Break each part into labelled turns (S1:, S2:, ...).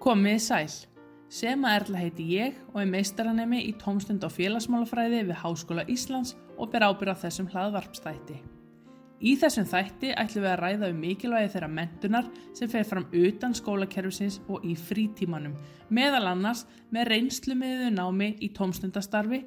S1: Komiði sæl. Sema Erla heiti ég og er meistaranemi í tómstund og félagsmálafræði við Háskóla Íslands og ber ábyrð á þessum hlaðvarpstætti. Í þessum þætti ætlum við að ræða um mikilvægi þeirra mentunar sem fer fram utan skólakerfisins og í frítímanum, meðal annars með reynslu meðu námi í tómstundastarfi,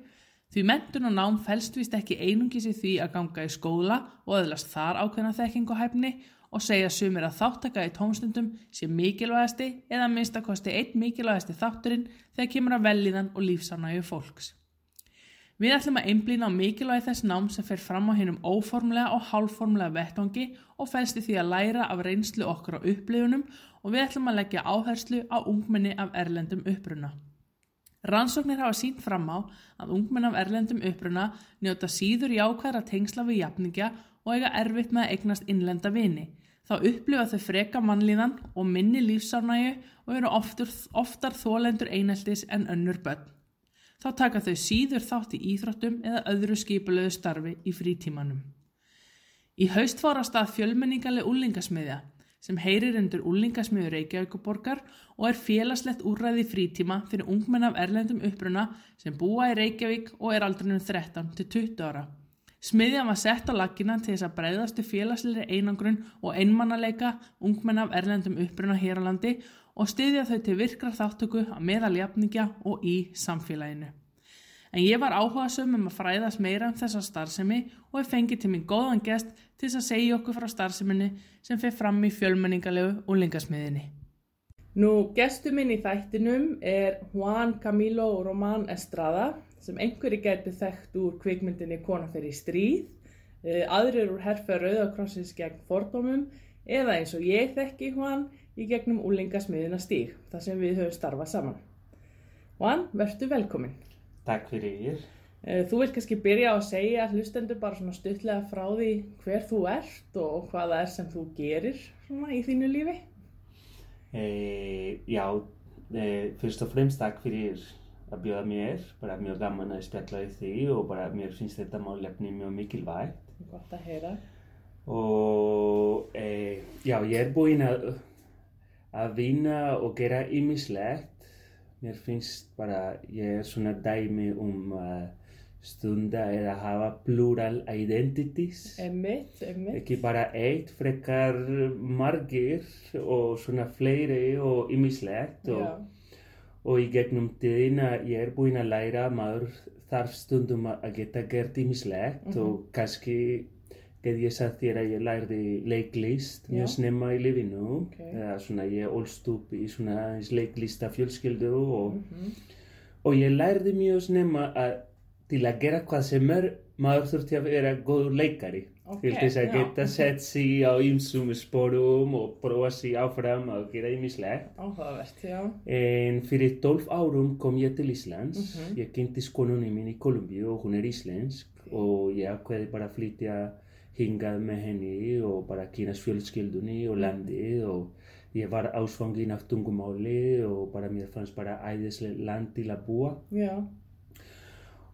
S1: því mentun og nám fælst vist ekki einungis í því að ganga í skóla og öðlast þar ákveðna þekking og hæfni og segja sumir að þáttaka í tómstundum sé mikilvægasti eða minnstakosti einn mikilvægasti þátturinn þegar kemur að velliðan og lífsánægu fólks. Við ætlum að einblýna á mikilvægi þess nám sem fer fram á hennum óformlega og hálfformlega vettvangi og fælst í því að læra af reynslu okkur á upplifunum og við ætlum að leggja áherslu á ungmenni af erlendum uppruna. Rannsóknir hafa sínt fram á að ungmenn af erlendum uppruna njóta síður jákvæðra tengsla við jafningja og eiga erfitt með að eignast innlenda vini þá upplifa þau freka mannlíðan og minni lífsárnægu og eru oftur, oftar þólendur eineltis en önnur börn. Þá taka þau síður þátt í íþróttum eða öðru skipulegu starfi í frítímanum. Í haust fóra stað fjölmenningarlega úlingasmiðja sem heyrir undir úlingasmiður Reykjavíkuborgar og er félagslegt úrræði frítíma fyrir ungmenn af erlendum uppruna sem búa í Reykjavík og er aldrinum 13 til 20 ára. Smiðjan var sett á laggina til þess að breyðastu félagsleiri einangrun og einmannaleika ungmenn af erlendum uppruna hér á landi og styðja þau til virkra þáttöku að meðaljafningja og í samfélaginu. En ég var áhugasum um að fræðast meira um þessa starfsemi og ég fengi til minn góðan gest til þess að segja okkur frá starfseminni sem fyrir fram í fjölmenningalegu og lingasmiðinni. Nú, gestu minn í þættinum er Juan Camilo Román Estrada sem einhverji geti þekkt úr kvikmyndinni Kona fyrir stríð, eh, aðrir úr herfið Rauðakrossins gegn fordómum eða eins og ég þekki Juan í gegnum úlingasmiðina stíg, þar sem við höfum starfað saman. Juan, verðtu velkomin.
S2: Takk fyrir.
S1: Eh, þú vilt kannski byrja á að segja hlustendur bara svona stuttlega frá því hver þú ert og hvað það er sem þú gerir svona í þínu lífi?
S2: E, já, e, fyrst og fremst takk fyrir að bjóða mér, bara mjög gaman að spjalla í því og bara mér finnst þetta málefni mjög mikilvægt.
S1: Gott að heyra.
S2: Og e, já, ég er búinn að, að vinna og gera ýmislegt. Mér finnst bara, ég er svona dæmi um að stunda eða hafa plural identities.
S1: Emmitt, emmitt.
S2: Ekki bara eitt, frekar margir og svona fleiri og ýmislegt.
S1: Já.
S2: Og, í gegnum tíðina ég er búinn að læra að maður þarf stundum að geta gert ýmislegt
S1: Mhm.
S2: og kannski get ég sagt þér að ég lærði leiklist mjög snemma í lifinu
S1: Ok.
S2: eða svona ég ólst upp í svona leiklista fjölskyldu og,
S1: Mhm.
S2: og ég lærði mjög snemma að til að gera hvað sem er maður þurfti að vera góður leikari
S1: Ok,
S2: til þess að
S1: já.
S2: geta sett sig á ýmsum sporum og prófa sig áfram að gera ýmislegt
S1: Áhugavert, já.
S2: En fyrir 12 árum kom ég til Íslands.
S1: Mhm.
S2: Ég kynntist konunni mín í Kolumbíu og hún er íslensk og ég ákveði bara að flytja hingað með henni og bara kynast fjölskyldunni og landið og ég var ásfangin af tungumáli og bara mér fannst bara æðislega land til að búa.
S1: Já,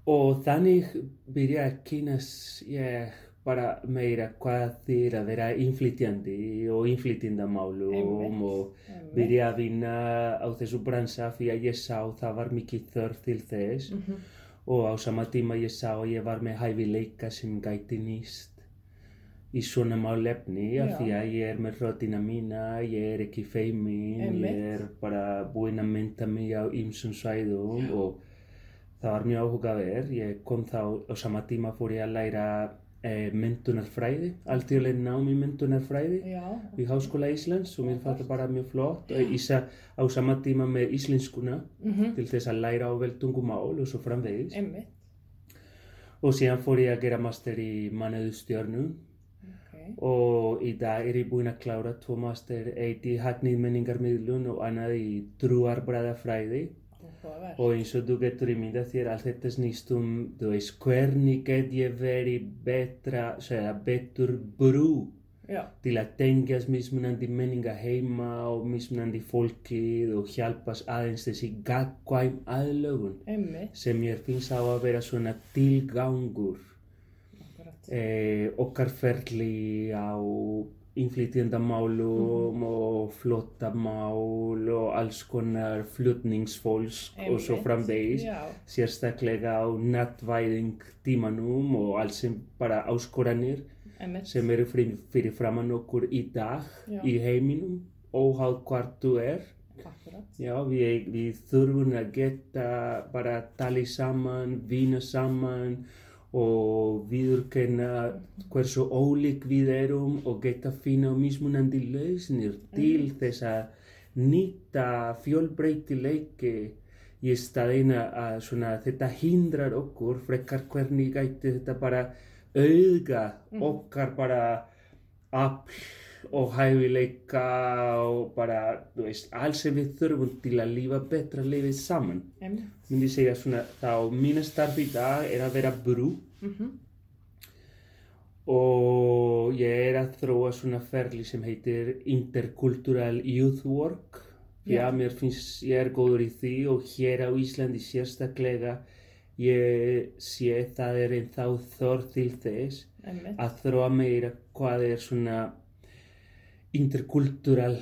S2: Og þannig byrja að kynast ég bara meira hvað þýr að vera innflytjandi og byrja að vinna á þessu bransa fyrir að ég sá það var mikið þörf til þess
S1: Mhm.
S2: og á sama tíma ég sá að ég var með hæfileika sem gæti nýst í svona málefni af
S1: Já.
S2: því að ég er með röddina mína, ég er ekki feimin, ég er bara búinn að mynda mig á ýmsum svæðum og það var mjög áhugaverð. Ég kom þá á sama tíma fór ég að læra eh, myndunarfræði, alltíðuleg nám í myndunarfræði
S1: já.
S2: í Háskóla Íslands og mér fannst það bara mjög flott og ísa á sama tíma með íslenskuna
S1: Mhm.
S2: til þess að læra á vel tungumál og svo framvegis
S1: Emmitt,
S2: og síðan fór ég að gera master í mannaðustjörnu
S1: ok.
S2: og í dag er ég búinn að klára tvo master, eitt í hagnið menningarmiðlun og annað í trúarbræðafræði
S1: Áhugavert.
S2: og eins og þú getur ímyndað þér allt þetta snýst um, þú veist, hvernig get ég verið betra, segja, betur brú
S1: Já,
S2: til að tengjast mismunandi menninga heima og mismunandi fólkið og hjálpast aðeins þessi gagkvæm aðlögun
S1: emmitt.
S2: sem ég finnst á að vera svona tilgangur eh, okkar ferli á innflytjandamálum og flottamál og alls konar flutningsfólks og svo framvegis sérstaklega á nattvæðing tímanum og alls sem bara áskoranir sem eru fyrir, framann okkur í dag
S1: Já.
S2: í heiminum óháð hvart þú er. Já, við, við þurfum að geta bara tala saman, vinna saman og viðurkenna hversu ólík við erum og geta finna mismunandi lausnir til þess að nýta fjölbreytileiki í staðina að svona, þetta hindrar okkur frekar hvernig gæti þetta bara auðga okkar bara afl og hæfileika og bara, þú veist, allt sem við þurfum til að lífa betra lífið saman. Myndi segja svona, þá mína starf í dag er að vera brú
S1: Mhm.
S2: og ég er að þróa svona ferli sem heitir Intercultural Youth Work. Já,
S1: Já.
S2: mér finnst ég er góður í því og hér á Íslandi sérstaklega ég sé það er einn þá þörf til þess
S1: Einmitt.
S2: að þróa meira hvað er svona intercultural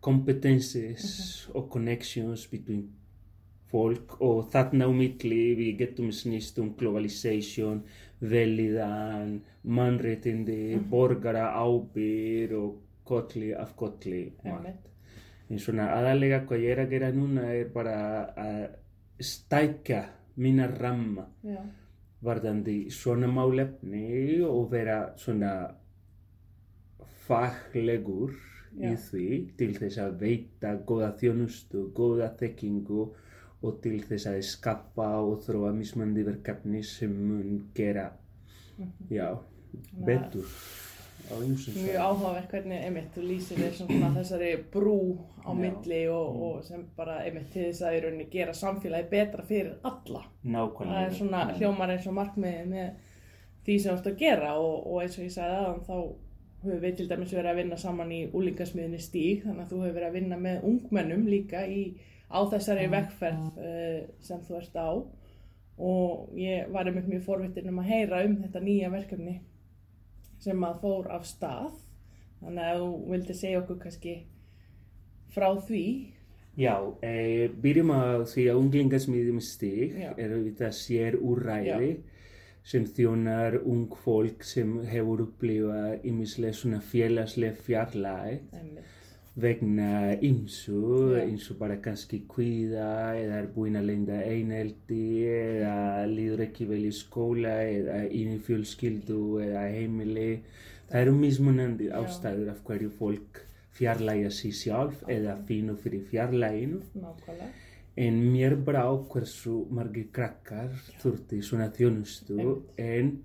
S2: competences og connections between fólk og þarna á milli við getum snýst um globalization, veliðan, mannréttindi, borgara ábyr og kolli af kolli. En svona aðalega hvað ég er að gera núna er bara að stækja mína ramma
S1: Já.
S2: varðandi svona málefni og vera svona faglegur í
S1: Já.
S2: því til þess að veita góða þjónustu, góða þekkingu og til þess að skapa og þróa mismandi verkefni sem mun gera já, betur á ymsum
S1: Mjög áhugavert hvernig, einmitt, þú lýsir þér þessari brú á
S2: Já.
S1: milli og, og sem bara, einmitt, til þess að í rauninni gera samfélagi betra fyrir alla.
S2: Nákvæmlega.
S1: Það er svona hljómar eins og markmiðið með því sem þú ert að gera og, og eins og ég sagði aðan þá höfum við til dæmis verið að vinna saman í úlingasmiðinni stíg þannig að þú hefur verið að vinna með ungmennum líka í, á þessari vegferð uh, sem þú ert á. Og ég var einmitt mjög forvittin um að heyra um þetta nýja verkefni sem að fór af stað. Þannig að þú vildi segja okkur kannski frá því.
S2: Já, e, byrjum að því að unglingasmiðjum stig
S1: Já.
S2: er þetta sér úrræði sem þjónar ung fólk sem hefur upplifað ýmislega svona félagslega fjarlæg
S1: einmitt.
S2: vegna ymsu,
S1: Já.
S2: eins og bara kannski kvíða eða er búinn að lenda eineldi eða líður ekki vel í skóla eða inn í fjölskyldu eða heimili. Það eru mismunandi
S1: Já.
S2: ástæður af hverju fólk fjarlæga sig sjálf eða finnur fyrir fjarlæginu.
S1: nákvæmlega
S2: En mér brá hversu margir krakkar þurfti svona þjónustu en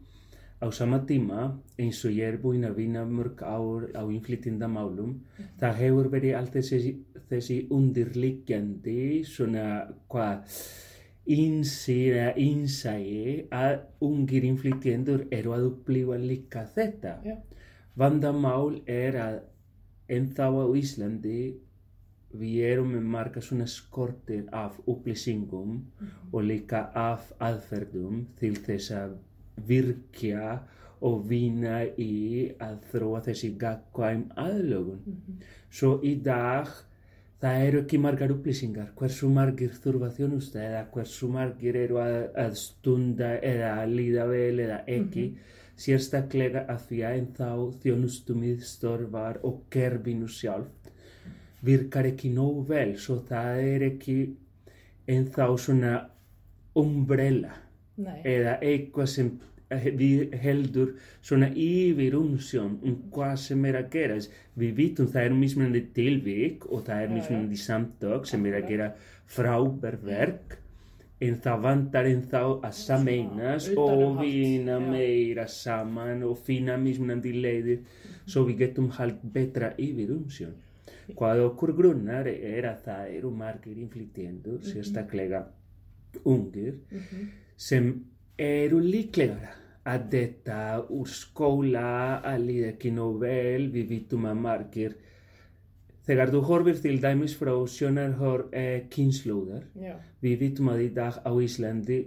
S2: á sama tíma eins og ég er búinn að vinna mörg ár á innflytjandamálum það hefur verið allt þessi, þessi undirliggjandi svona hvað insýr eða innsæi að ungir innflytjendur eru að upplifa líka þetta.
S1: Já.
S2: Vandamál er að ennþá á Íslandi við erum með marga svona skortir af upplýsingum og líka af aðferðum til þess að virkja og vinna í að þróa þessi gagkvæm aðlögun. Svo í dag það eru ekki margar upplýsingar hversu margir þurfa þjónusta eða hversu margir eru að, að stunda eða að líða vel eða ekki. Sérstaklega að því að ennþá þjónustumiðstörfar og kerfinu sjálf virkar ekki nóg vel svo það er ekki ennþá svona umbrella
S1: Nei,
S2: eða eitthvað sem við heldur svona yfir umsjón um hvað sem er að gera. Við vitum það er mismunandi tilvík og það er mismunandi samtök sem er að gera frábærverk en það vantar ennþá að sameinast og vinna meira saman og finna mismunandi leiðir svo við getum hald betra yfir umsjón. Hvað okkur grunnar er að það eru margir inflytjendur, sérstaklega ungir, sem eru líklegara að þetta úr skóla að líða ekki nóg vel, við vitum að margir þegar þú horfir til dæmis frá sjónarhor eh, kynnslóðar,
S1: já,
S2: við vitum að í dag á Íslandi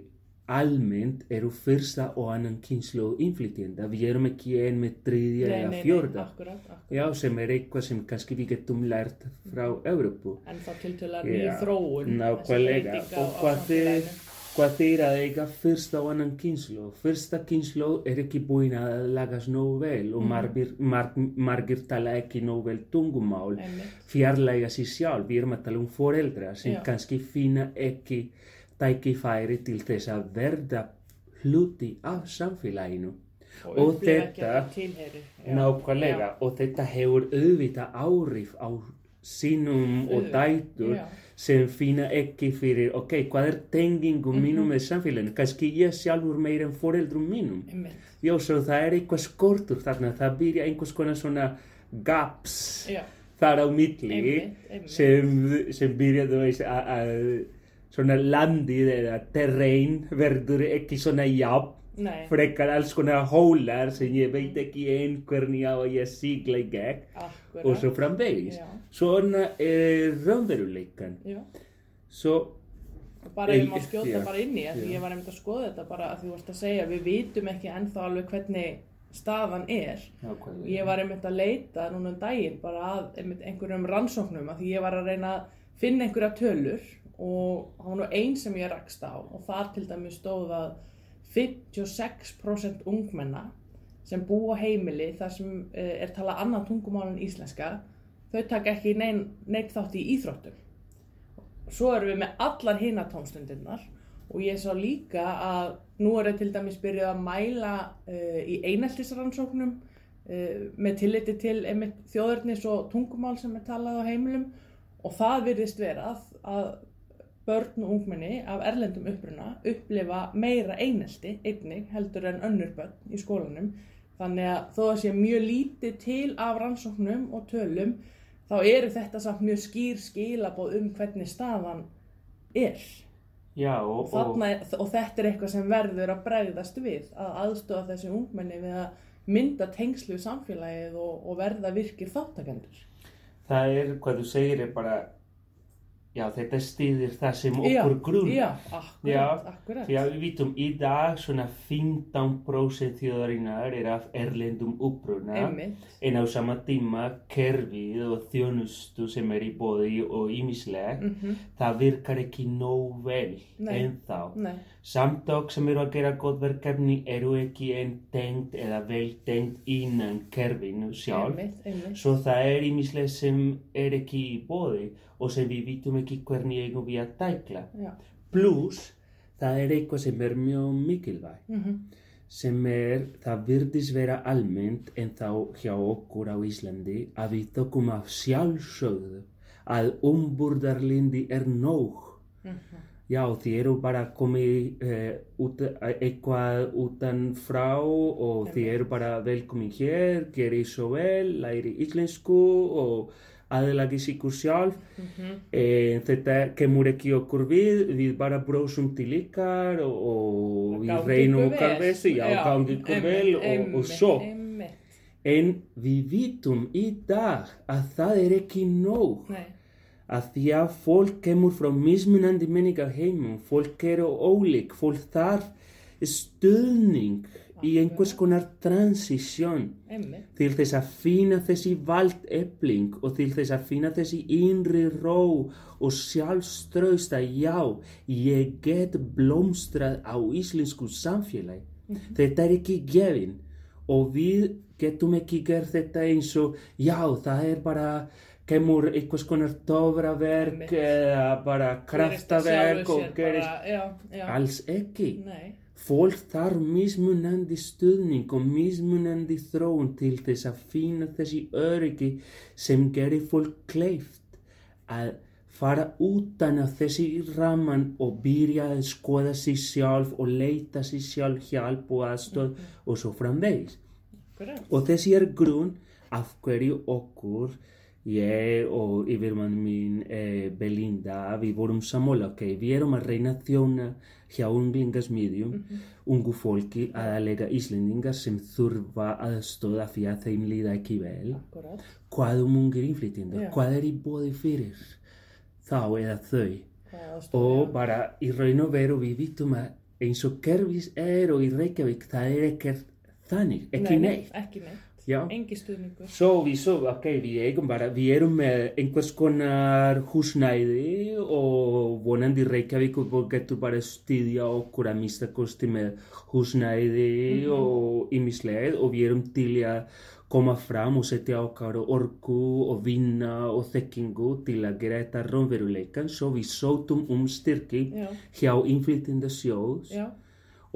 S2: almennt eru fyrsta og annan kynslu innflytjenda. Við erum ekki ein með
S1: Nei,
S2: eða
S1: nei, nei,
S2: fjörða.
S1: akkurat, akkurat.
S2: Já, sem er eitthvað sem kannski við getum lært frá Evrópu.
S1: En tiltölulega
S2: Já,
S1: nýju þróun.
S2: Nákvæmlega. Og hvað
S1: samfélaginu.
S2: hvað þið að eiga fyrsta og annan kynslu? Fyrsta kynslu er ekki búin að lagast nógu vel og
S1: Mhm.
S2: margir, marg, margir tala ekki nógu vel tungumál. Fjarlæga sér sjálf. Við erum að tala um foreldra sem
S1: Já.
S2: kannski finna ekki tækifæri til þess að verða hluti af samfélaginu.
S1: Og,
S2: Og þetta-.
S1: Já.
S2: Nákvæmlega.
S1: Já.
S2: Og þetta hefur auðvitað áhrif á sínum og dætur
S1: já.
S2: sem finna ekki fyrir, ok, hvað er tengingum
S1: Mhm.
S2: mínum með samfélaginu? Kannski ég sjálfur meir en foreldrum mínum.
S1: Einmitt.
S2: Já, svo það er eitthvað skortur þarna, það byrja einhvers konar svona gaps
S1: Já.
S2: þar á milli sem, sem byrja, að- landið eða terrein verður ekki svona jafn frekar alls konar hólar sem ég veit ekki einn hvernig á að ég sigla í gegn og svo framvegis.
S1: Já.
S2: Svona er raunveruleikan.
S1: Já.
S2: Svo,
S1: bara ef
S2: Ei-
S1: skjóta
S2: já,
S1: bara inn í, því
S2: já.
S1: ég var einmitt að skoða þetta bara að þú varst að segja, við vitum ekki ennþá alveg hvernig staðan er. Ég var einmitt að leita núna um daginn bara að einmitt einhverjum rannsóknum að því ég var að reyna að finna einhverja tölur og það var einn sem ég rakst á og þar til dæmis stóð að 56% ungmenna sem búa heimili þar sem eh, er talað annað tungumál en íslenska, þau taka ekki neinn þátt í íþróttum. Svo erum við með allar hina tónstundirnar og ég sá líka að nú er það til dæmis byrjuð að mæla uh, í eineltisrannsóknum uh, með tilliti til þjóðurnis og tungumál sem er talað á heimilum og það virðist vera að, að börn og ungmenni af erlendum uppruna upplifa meira einelti einnig heldur en önnur börn í skólanum. Þannig að þó að sé mjög lítið til af rannsóknum og tölum þá eru þetta samt mjög skýr skilabóð um hvernig staðan er.
S2: Já,
S1: og,
S2: og, og,
S1: og þetta er eitthvað sem verður að bregðast við að aðstofa þessi ungmenni við að mynda tengslu við samfélagið og, og verða virkir þáttakendur
S2: það er, hvað þú segir er bara, já, þetta stýðir það sem
S1: já,
S2: okkur grunn.
S1: já, akkurat,
S2: Já,
S1: akkurat.
S2: Því að við vitum í dag svona 15% þjóðarinnar er af erlendum uppruna
S1: einmitt,
S2: en á sama tíma kerfið og þjónustu sem er í bóði og ímislegt,
S1: mm
S2: það virkar ekki nóg vel
S1: Nei.
S2: ennþá.
S1: nei,
S2: Samtök sem eru að gera gott verkefni eru ekki einn tengt eða vel tengt innan kerfinu sjálf.
S1: einmitt, einmitt
S2: Svo það er ímislegt sem er ekki í bóði og sem við vitum ekki hvernig eigum við að tækla.
S1: já,
S2: Plus, það er eitthvað sem er mjög mikilvægt.
S1: mm
S2: sem er, það virðist vera almennt en þá hjá okkur á Íslandi að við tökum af sjálfsögðu að umburðarlindi er nóg. Já, þið eru bara komið uh, út, eitthvað utan frá og þið eru bara velkomin hér, gerið svo vel, læri íslensku og aðlagið ykkur sjálf. En þetta kemur ekki okkur við, við bara brósum til ykkar og, og við reynum okkar besti, já,
S1: Já,
S2: gangi ykkur vel og, og svo. En við vitum í dag að það er ekki nóg.
S1: Nei,
S2: Að því að fólk kemur frá mismunandi menningar heimum, fólk eru ólík, fólk þarf stuðning í einhvers konar transisjón til þess að finna þessi valdefling og til þess að finna þessi innri ró og sjálfströst að já, ég get blómstrað á íslensku samfélagi. Þetta er ekki gefin og við getum ekki gert þetta eins og já, það er bara kemur einhvers konar tófraverk eða bara
S1: það
S2: kraftaverk og
S1: sér
S2: gerist
S1: já, já,
S2: alls ekki.
S1: nei,
S2: Fólk þarf mismunandi stuðning og mismunandi þróun til þess að finna þessi öryggi sem gerir fólk kleift að fara utan af þessi raman og byrja að skoða sig sjálf og leita sig sjálf hjálp og aðstöð og svo framvegis. Og þessi er grunn af hverju okkur, ég og yfirmann mín eh, Belinda, við vorum sammála, ok, við erum að reyna þjóna hjá unglingasmiðjum, ungu fólki aðalega Íslendingar sem þurfa aðstóða því að þeim líða ekki vel.
S1: akkurat,
S2: Hvað um ungir innflytjendur?
S1: Já.
S2: Hvað er í bóði fyrir þá eða þau? Og bara í raun og veru við vitum að eins og Gervis er og í Reykjavík, það er ekkert þannig, ekki
S1: Nei,
S2: neitt.
S1: Ekki neitt.
S2: Já.
S1: Engi stuðningur.
S2: Svo við ok, við eigum bara, við erum með einhvers konar húsnæði og vonandi Reykjavík og getur bara stýðja okkur að mista kosti með húsnæði og ýmisleið og við erum til að koma fram og setja okkar orku og vinna og þekkingu til að gera þetta raunveruleikan svo við sótum um styrki
S1: Já,
S2: hjá innflytjenda sjóðs
S1: já,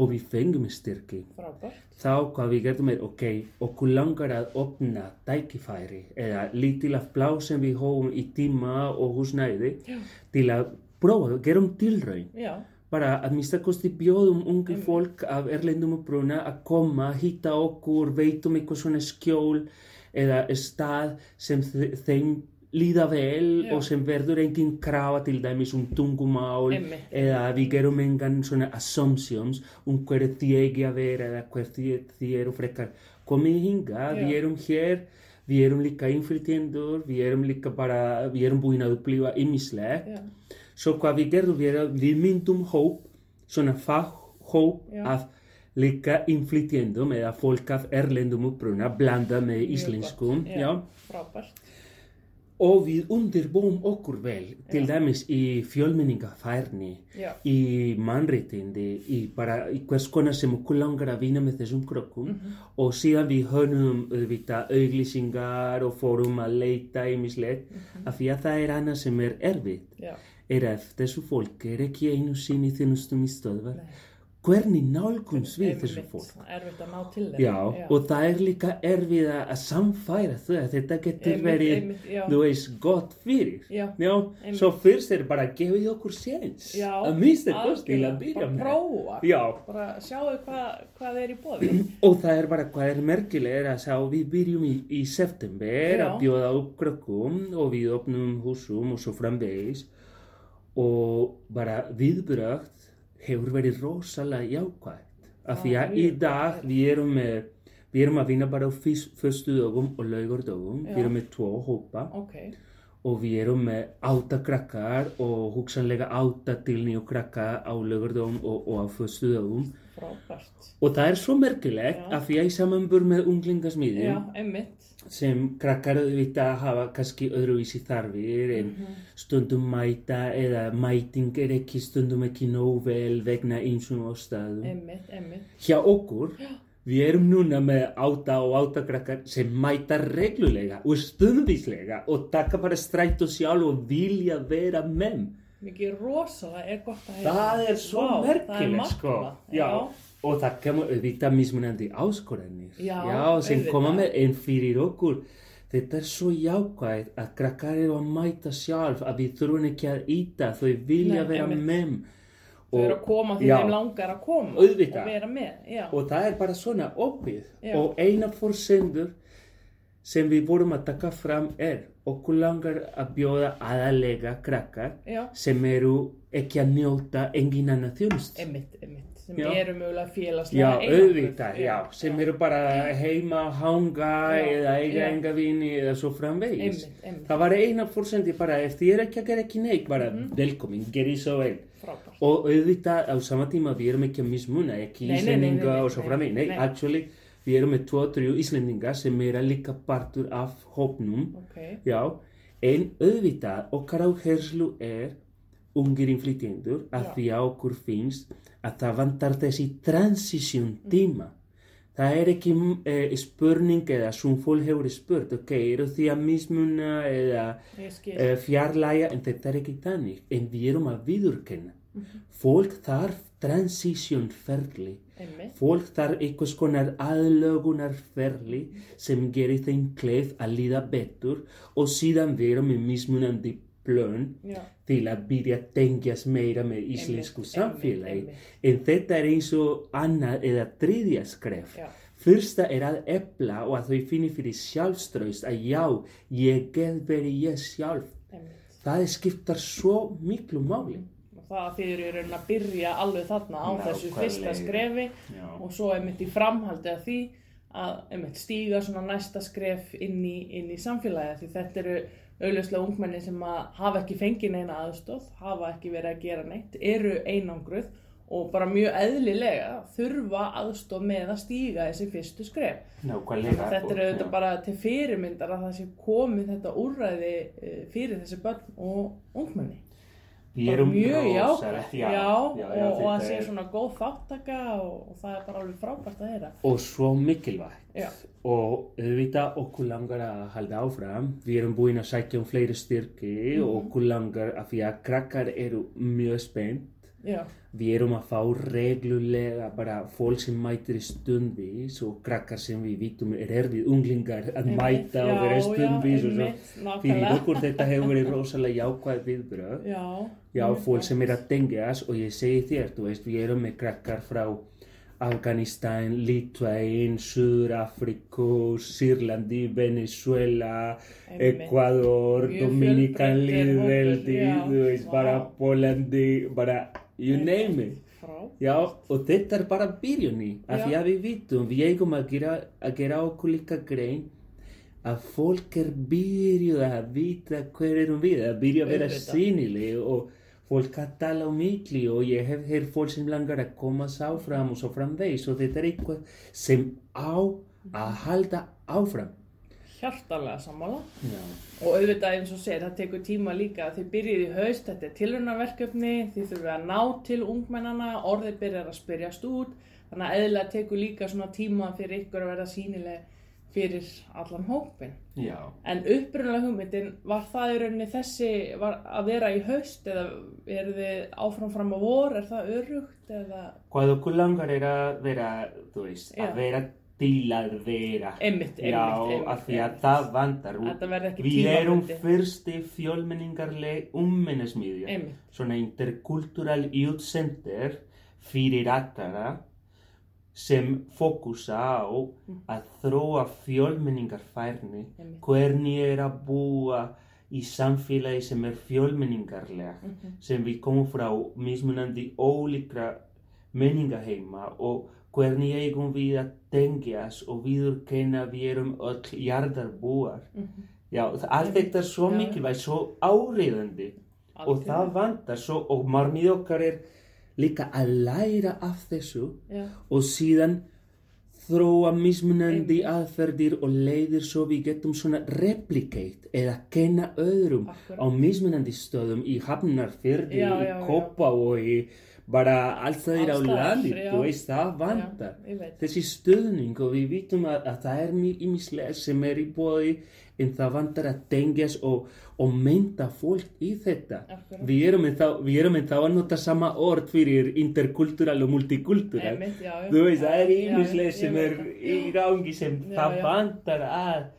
S2: og við fengum styrki
S1: frábært.
S2: þá hvað við gerðum er, ok, okkur langar að opna tækifæri eða lítil af blá sem við hóum í tíma og húsnæði
S1: Já.
S2: til að prófa, gerum tilraun.
S1: Já,
S2: Bara að mista kosti bjóðum ungi fólk af erlendum og bruna að koma, hitta okkur, veitum eitthvað svona skjól eða stað sem þe- þeim líða vel
S1: Já.
S2: og sem verður engin krafa til dæmis um tungumál eða við gerum engan svona assumptions um hverju þið eigi að vera eða hver þið, eru frekar komið hinga, við
S1: Já.
S2: erum hér við erum líka innflytjendur við erum líka bara, við erum búin að upplifa ymmislegt svo hvað við gerðum við, við myndum hóp svona faghóp af líka innflytjendum eða fólk af erlendum uppruna blanda með íslenskum.
S1: Frábært.
S2: Og við undirbúum okkur vel til dæmis í fjölmenningafærni
S1: Já,
S2: í mannréttindi, í bara í hvers konar sem okkur langar að vinna með þessum krokkum og síðan við höfum auðvitað og fórum að leita í mislegt af því að það er annað sem er erfitt.
S1: Já,
S2: er að þessu fólk er ekki einu sinni þjónustum í stöðvar.
S1: Nei.
S2: Hvernig nálgumst við þessu fólk
S1: er erfitt að ná til þeim.
S2: Já, og það er líka erfið að samfæra þau að þetta getur
S1: Einmitt,
S2: verið,
S1: einmitt, já.
S2: þú veist, gott fyrir.
S1: Já,
S2: Já, svo fyrst er bara að gefa því okkur séns.
S1: Já,
S2: Að mista kosti til að byrja
S1: Bara prófa.
S2: Já,
S1: Bara sjáu hvað, hvað er í bóði.
S2: og það er bara hvað er merkilega er að sá við byrjum í, í september
S1: Já.
S2: að bjóða upp krökkum og við opnum húsum og svo framvegis og bara viðbrögt hefur verið rosalega jákvægt. Af því að í dag við erum með Við erum að vinna bara á fyrst- fyrstu dögum og laugardögum.
S1: Já.
S2: Við erum með tvo hópa
S1: Ok,
S2: og við erum með átta krakkar og hugsanlega átta til nýju krakka á laugardögum og, og á fyrstu dögum.
S1: frábært.
S2: Og það er svo merkilegt að því að í samanbur með unglingasmíðin. Sem krakkar auðvitað hafa kannski öðruvísi þarfir en
S1: Mhm.
S2: stundum mæta eða mæting er ekki stundum ekki nóg vel vegna einsum ástæðum.
S1: Einmitt, einmitt.
S2: Hjá okkur, við erum núna með átta og átta krakkar sem mæta reglulega og stundvíslega og taka bara strætt og sjálf og vilja vera með.
S1: Mikið rosalega er gott að heyra.
S2: Það er svo
S1: það er
S2: merkilegt sko.
S1: magnað.
S2: Já. Og það kemur auðvitað mismunandi áskoranir.
S1: Já,
S2: sem
S1: auðvitað.
S2: koma með einn fyrir okkur. Þetta er svo jákvæð að krakkar eru að mæta sjálf að við þurfum ekki að íta, þau vilja
S1: Nei,
S2: vera
S1: einmitt.
S2: með.
S1: Þau eru að koma því
S2: Já.
S1: þeim langar að koma
S2: Auðvitað.
S1: og vera með. Já,
S2: Og það er bara svona opið.
S1: Já.
S2: Og eina forsendur sem við vorum að taka fram er okkur langar að bjóða aðalega krakkar
S1: já,
S2: sem eru ekki að njóta engin annað þjónust.
S1: einmitt, einmitt. Sem
S2: Já.
S1: eru mögulega félagslega
S2: Já,
S1: einangruð.
S2: auðvitað, já, sem eru bara heima að hanga
S1: Já,
S2: eða eiga
S1: já.
S2: enga vini eða svo framvegis.
S1: Einmitt, einmitt.
S2: Það var eina fórsendi bara, ef þið er ekki að gera ekki neitt, bara
S1: Mhm.
S2: velkomin, gerði svo vel.
S1: Frábært.
S2: Og auðvitað á sama tíma við erum ekki að mismuna, ekki Íslendinga og svo framvegis. Nei, actually, við erum með tvo, þrjú Íslendinga sem eru líka partur af hópnum,
S1: Ok,
S2: já, en auðvitað okkar áherslu er ungir innflytjendur að
S1: Já.
S2: því að okkur finnst að það vantar þessi transition tíma. Það er ekki e, spurning eða sem fólk hefur spurt, ok, eru því að mismuna eða
S1: ég skil.
S2: e, fjarlæga, en þetta er ekki þannig, en við erum að viðurkenna.
S1: Mhm.
S2: Fólk þarf transition ferli.
S1: einmitt.
S2: Fólk þarf einhvers konar aðlögunarferli sem gerir þeim kleif að líða betur og síðan vera með mismunandi plön
S1: Já,
S2: til að byrja að tengjast meira með íslensku samfélagi. En þetta er eins og annað eða þriðja skref. Fyrsta er að efla og að þau finni fyrir sjálfströst að já, ég get verið ég sjálf.
S1: einmitt.
S2: Það skiptar svo miklu máli.
S1: Og það þýðir í raunin að byrja alveg þarna á þessu
S2: Nákvæmlega.
S1: fyrsta skrefi
S2: Já.
S1: og svo einmitt í framhaldi af því að einmitt stíga næsta skref inn í, inn í samfélagi því þetta eru auðvitað ungmenni sem hafa ekki fengið neina aðstóð, hafa ekki verið að gera neitt, eru einangruð og bara mjög eðlilega þurfa aðstof með að stíga þessi fyrstu skref.
S2: Nákvæmlega.
S1: þetta er auðvitað bara til fyrirmyndar að það sé komið þetta úrræði eh, fyrir þessi börn og ungmenni.
S2: Erum
S1: mjög jákvæð,
S2: já,
S1: já,
S2: já,
S1: og, og að sé svona góð þáttaka og, og það er bara alveg frábært að heyra.
S2: Og svo mikilvægt. Og auðvitað okkur langar að halda áfram. Við erum búin að sækja um fleiri styrki
S1: Mhm.
S2: og okkur langar að því að krakkar eru mjög spennt.
S1: Já,
S2: Við erum að fá reglulega bara fólk sem mætir í stundvís og krakkar sem við vitum er erfið unglingar að
S1: Einmitt,
S2: mæta og
S1: já,
S2: vera í
S1: já,
S2: stundvís og svo.
S1: einmitt,
S2: Fyrir okkur þetta hefur verið rosalega jákvæð viðbröð.
S1: já.
S2: Já, fólk sem er að tengjast og ég segi þér, þú veist, við erum með krakkar frá Afganistan, Litvæn, Suður-Afriku, Sýrlandi, Venezuela,
S1: Einmitt.
S2: Ecuador, Dominikan
S1: já,
S2: þú veist, bara Pólandi, bara, you name it. Já, og þetta er bara byrjunni, af því að við vitum, við eigum að gera, að gera okkur líka grein að fólk er byrjuð að vita hver erum við, að byrja að vera sínileg og fólk að tala um mikli og ég hef hér fólk sem langar að koma sáfram og svo framvegis og þetta er eitthvað sem á að halda áfram.
S1: Hjartalega sammála.
S2: Já,
S1: Og auðvitað eins og segir, það tekur tíma líka. Þið byrjið í haust, þetta er tilrunarverkefni, þið þurfið að ná til ungmennana, orðið byrjar að spyrjast út. Þannig að eðlilega tekur líka svona tíma fyrir ykkur að vera sínileg fyrir allan hópin.
S2: já.
S1: En upprunalega hugmyndin, var það í rauninni þessi að vera í haust eða eru þið áfram fram á vor, er það örugt eða
S2: Hvað okkur langar er að vera, þú veist,
S1: Já.
S2: að vera til að vera.
S1: einmitt, einmitt,
S2: Já,
S1: einmitt,
S2: af því að það vandar. Við erum fyrsti fjölmenningarleg ummennismiðja.
S1: Einmitt.
S2: Svona interkultural youth center fyrir allra sem fókusa á að þróa fjölmenningarfærni, hvernig er að búa í samfélagi sem er fjölmenningarleg,
S1: Mhm.
S2: sem við komum frá mismunandi ólíkra menningaheima og hvernig eigum við að tengjast og viðurkenna við erum öll jarðarbúar.
S1: Mhm.
S2: Já, allt þetta er svo mikilvægt, svo áriðandi og
S1: Algjörlega.
S2: það vantar svo og marmið okkar er líka að læra af þessu
S1: Já,
S2: og síðan þróa mismunandi aðferðir og leiðir svo við getum svona replicate eða kenna öðrum
S1: Akkúrat.
S2: á mismunandi stöðum í Hafnarfyrði,
S1: Já,
S2: í
S1: já, já.
S2: Kópavogi, bara alls það er á landi, þú veist, það
S1: veit.
S2: Þessi stöðning og við vitum að, að það er mjög ímislega sem er í bóði en það vantar að tengjast og, og mynda fólk í þetta. Við erum en þá, að nota sama orð fyrir interkultural og
S1: já.
S2: Þú veist, það er ímislega sem er í gangi sem það vantar að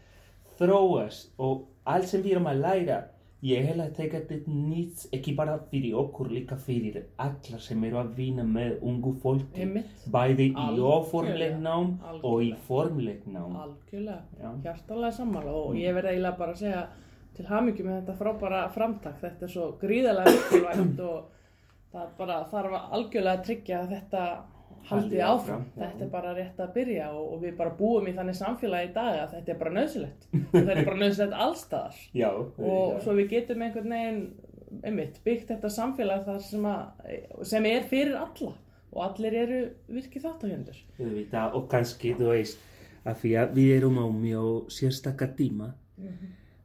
S2: þróast og allt sem við erum að læra ég held að þetta nýtt ekki bara fyrir okkur, líka fyrir alla sem eru að vinna með ungu fólki bæði í
S1: Algjörlega.
S2: óformleg nám og í
S1: Algjörlega.
S2: formleg nám
S1: Algjörlega, hjartalega sammála og ég verði eiginlega bara að segja til hamingju með þetta frábæra framtak. Þetta er svo gríðarlega mikilvægt og það bara þarf algjörlega að tryggja að þetta haldi
S2: Haldi áfram. já.
S1: Þetta er bara rétt að byrja og, og við bara búum í þannig samfélagi í dag að þetta er bara nöðsilegt. þetta er bara nöðsilegt allstaðar
S2: Já,
S1: og svo við getum einhvern veginn einmitt, byggt þetta samfélag þar sem, að, sem er fyrir alla og allir eru virkið þáttahjöndur.
S2: Auðvitað, og kannski, þú veist, að því að við erum á mjög sérstakka tíma,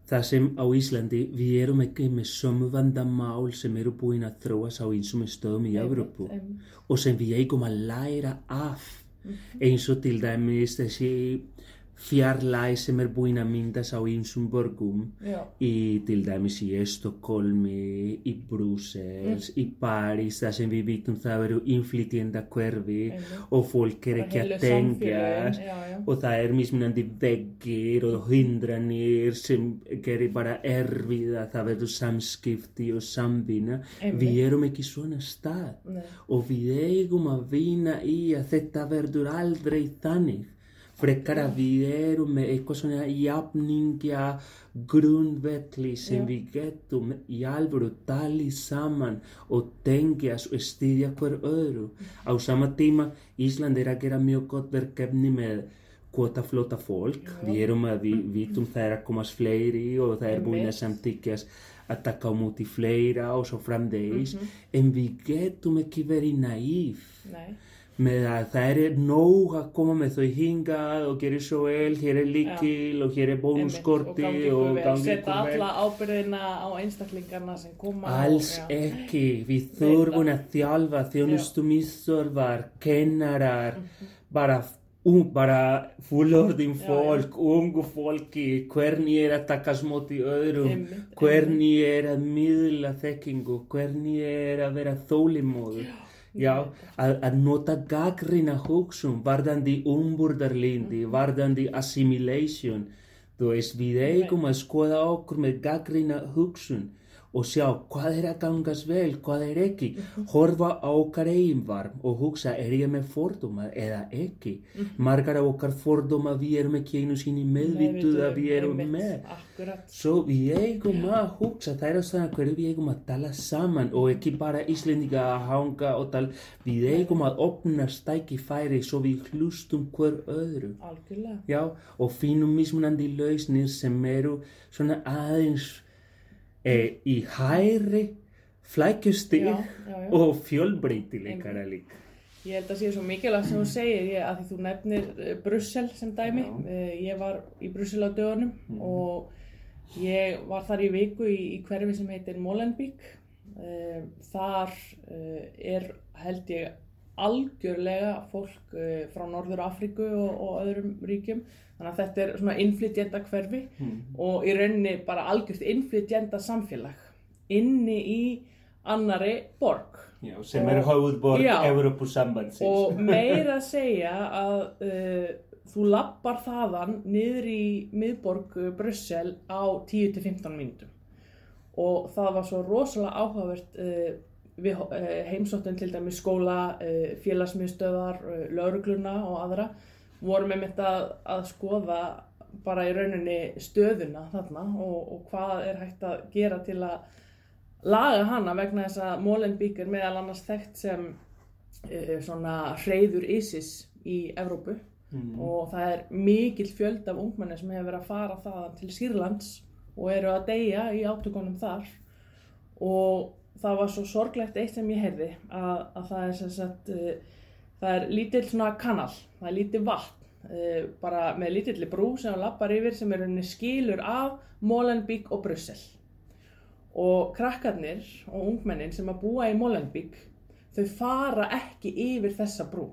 S2: það sem á Íslandi við erum ekki með sömu vandamál sem eru búin að þróast á einsum stöðum í Evrópu
S1: einmitt.
S2: og sem við eigum að læra af eins og til dæmis þessi fjarlæg sem er búin að myndast á einsum borgum
S1: Já.
S2: í til dæmis í Stokkolmi, í Brussels, í París, það sem við vitum það eru innflytjenda hverfi
S1: Einmitt.
S2: og fólk er ekki að tengjast og það er mismunandi veggir og hindranir sem gerir bara erfið að það verður samskipti og samvinna.
S1: Einmitt.
S2: Við erum ekki svona stað
S1: Nei.
S2: og við eigum að vinna í að þetta verður aldrei þannig. Frekar að við erum með eitthvað svona jafningja grundvelli sem
S1: Já.
S2: við getum í alvöru talið saman og tengjast og styðja hver öðru. Á sama tíma Ísland er að gera mjög gott verkefni með kvotaflóta fólk. Við erum að við vitum það er að komast fleiri og það er búin að samtíkjast að taka á móti fleira og svo framdegis en við getum ekki verið naíf
S1: Nei,
S2: með að það er nóg að koma með þau hingað og gera svo vel, hér er líkil og hér er bónuskorti og gangi
S1: setja alla ábyrðina á einstaklingarna sem koma
S2: Alls
S1: og, já.
S2: ekki, við þurfum að þjálfa þjónustumíþörfar, kennarar,
S1: Mhm.
S2: bara, um, bara fullorðin
S1: Já, já.
S2: fólk, ungu fólki, hvernig er að taka smóti öðrum, hvernig er að miðla þekkingu, hvernig er að vera þólimóður. Já, að, að nota gaggrina hugsun, varðandi umburðarlindi,
S1: Mhm.
S2: varðandi assimilation. Þú veist, við eigum að skoða okkur með gaggrina hugsun og sjá hvað er að gangast vel, hvað er ekki.
S1: Mhm.
S2: Horfa á okkar eiginvarm og hugsa, er ég með fordóma eða ekki?
S1: Mhm.
S2: Margar af okkar fordóma við erum ekki einu sinni meðvituð að við erum með.
S1: Akkurat,
S2: Svo við eigum að hugsa, það er á svona hverju við eigum að tala saman og ekki bara Íslendinga að hanga og tala, við eigum að opna stækifæri svo við hlustum hver öðru.
S1: algjörlega.
S2: Já, og finnum mismunandi lausnir sem eru svona aðeins e, í hæri flækjustig og fjölbreytileikara líka.
S1: Ég held að sé svo mikilvægt sem þú segir, ég, að því þú nefnir uh, Brussel sem dæmi. Uh, ég var í Brussel á dögunum og ég var þar í viku í, í hverfi sem heitir Molenbeek. Uh, þar uh, er held ég algjörlega fólk uh, frá Norður Afríku og, og öðrum ríkjum. Þannig að þetta er svona innflytjenda hverfi og í rauninni bara algjört innflytjenda samfélag inni í annari borg.
S2: Já, sem er höfðborg
S1: Já.
S2: Evrópusambandsins.
S1: og meira að segja að uh, þú lappar þaðan niður í miðborg uh, Brussel á 10-15 mínútum og það var svo rosalega áhugavert uh, við uh, heimsóttum til dæmis skóla, uh, félagsmiðstöðar, uh, laurugluna og aðra vorum með mitt að, að skoða bara í rauninni stöðuna þarna og, og hvað er hægt að gera til að laga hana vegna þess að Molenbeek er meðal annars þekkt sem uh, svona hreyður ISIS í Evrópu
S2: Mm.
S1: og það er mikill fjöld af ungmenni sem hefur verið að fara það til Sýrlands og eru að deyja í átökunum þar og það var svo sorglegt eitt sem ég heyrði að, að það er sem sagt uh, það er lítill svona kanal það er lítill vatn uh, bara með lítilli brú sem hann lappar yfir sem er henni skilur af Molenbeek og Brussel. Og krakkarnir og ungmennin sem að búa í Molenbeek þau fara ekki yfir þessa brú.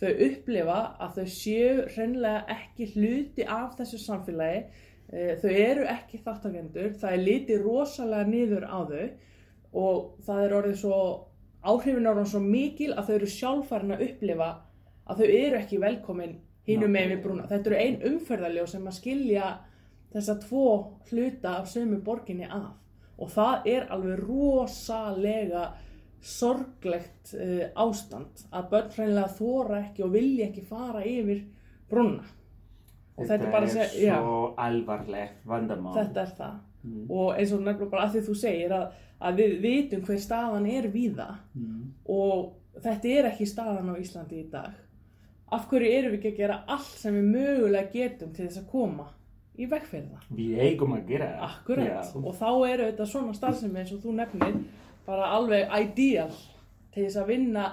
S1: Þau upplifa að þau séu hreinlega ekki hluti af þessu samfélagi Eh, þau eru ekki þáttakendur það er litið rosalega niður á þau og það er orðið svo áhrifin orðin svo mikil að þau eru sjálffarin að upplifa að þau eru ekki velkomin hinum megin við brúna. Þetta eru ein umferðarljó sem að skilja þessa tvo hluta af sömu borginni að og það er alveg rosalega sorglegt uh, ástand að börn hreinlega þóra ekki og vilja ekki fara yfir brúna. Og þetta, er bara að
S2: er
S1: segja, já,
S2: svo alvarlegt vandamál.
S1: þetta er það
S2: Mm.
S1: og eins og nefnilega bara að því þú segir að, að við vitum hver staðan er víða.
S2: Mm.
S1: og þetta er ekki staðan á Íslandi í dag. Af hverju erum við ekki að gera allt sem við mögulega getum til þess að koma í vegferða
S2: Við eigum að gera
S1: akkurat. Og þá eru þetta svona starfsemi eins og þú nefnir bara alveg ideal til þess að vinna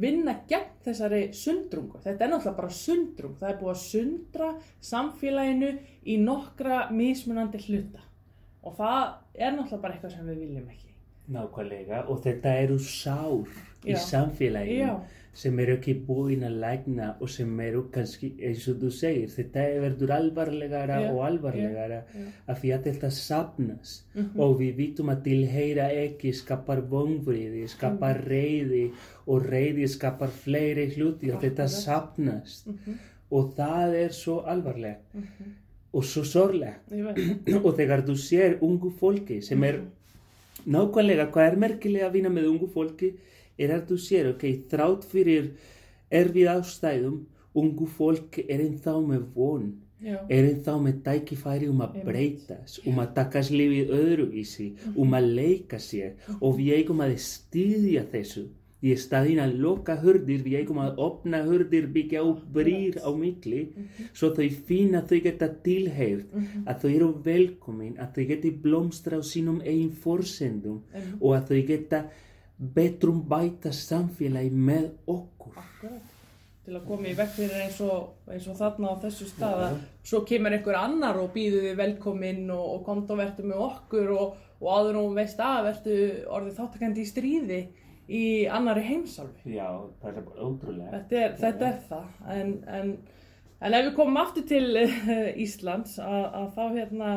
S1: vinna gegn þessari sundrungu. Þetta er náttúrulega bara sundrung. Það er búið að sundra samfélaginu í nokkra mismunandi hluta og það er náttúrulega bara eitthvað sem við viljum ekki
S2: Nákvæmlega og þetta eru sár í
S1: Já.
S2: samfélaginu
S1: Já.
S2: sem eru ekki búin að lækna og sem eru kannski, eins og þú segir, þetta verður alvarlegara
S1: Já,
S2: og alvarlegara af því að þetta sapnast
S1: Mhm.
S2: og við vitum að tilheyra ekki skapar vonbriði, skapar
S1: Mhm.
S2: reyði og reyði skapar fleiri hluti og þetta sapnast
S1: Mhm.
S2: og það er svo alvarlegt
S1: Mhm.
S2: Og svo
S1: veit.
S2: og þegar þú sér ungu fólki sem er nákvæmlega hvað er merkilega að vinna með ungu fólki er að þú sér, ok, þrátt fyrir erfið ástæðum ungu fólk er ennþá með von
S1: Já.
S2: er ennþá með tækifæri um að breytast um að takast lífið öðruvísi um að leika sér. Og við eigum að styðja þessu í staðin að loka hurðir, við eigum að opna hurðir, byggja upp brýr á milli, svo þau finna að þau geta tilheyrt, að þau eru velkomin, að þau geti blómstra á sínum eigin forsendum og að þau geta betrum bæta samfélagi með okkur.
S1: Akkurat. Til að koma í vekk fyrir eins og, eins og þarna á þessu stað að svo kemur einhver annar og býður þið velkominn og, og komt og verður með okkur og, og áður og veist að verður orðið þáttakandi í stríði í annari heimsálfi.
S2: Já, það er bara ótrúlega.
S1: Þetta er, þetta er það. En, en, en ef við komum aftur til eh, Íslands að, að þá hérna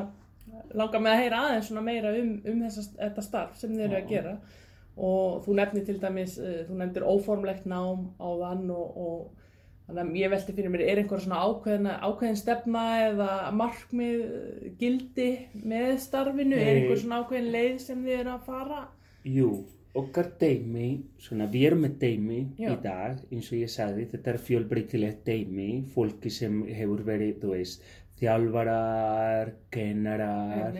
S1: langar mig að heyra aðeins meira um, um þessa, þetta starf sem þið eru að gera og þú nefnir til dæmis, uh, þú nefndir óformlegt nám á þann og, og þannig að ég velti fyrir mér, er einhver svona ákveðin, ákveðin stefna eða markmið, uh, gildi með starfinu, er
S2: Nei.
S1: einhver svona ákveðin leið sem þið eru að fara?
S2: Jú, okkar dæmi, svona við erum með dæmi
S1: Já.
S2: í dag, eins og ég sagði, þetta er fjölbreytilegt dæmi, fólki sem hefur verið, þú veist, þjálfarar, kennarar,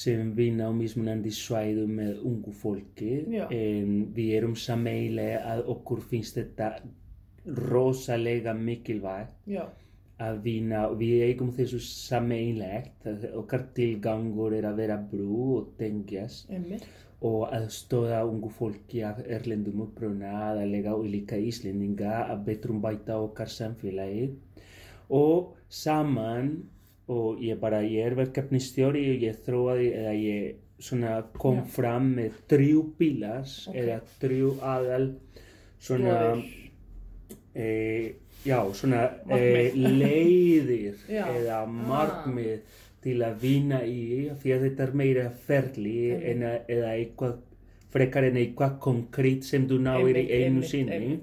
S2: sem vinna á mismunandi svæðum með ungu fólki, en við erum sameilega að okkur finnst þetta rosalega mikilvægt
S1: Já,
S2: að vinna, við eigum þessu sameilegt, okkar tilgangur er að vera brú og tengjast.
S1: Einmitt.
S2: Og aðstóða ungu fólki af erlendum uppruna, aðalega og líka Íslendinga að betrum bæta okkar samfélagi og saman og ég bara, ég er verkefnistjóri og ég þróaði eða ég svona kom
S1: Já.
S2: fram með þrjú pílars
S1: Ok.
S2: eða þrjú aðal svona e, já, svona e,
S1: Markmið.
S2: leiðir eða
S1: Ah.
S2: Til að vinna í því að þetta er meira ferli en að, eða eitthvað frekar en eitthvað konkrétt sem þú náir í einu sinni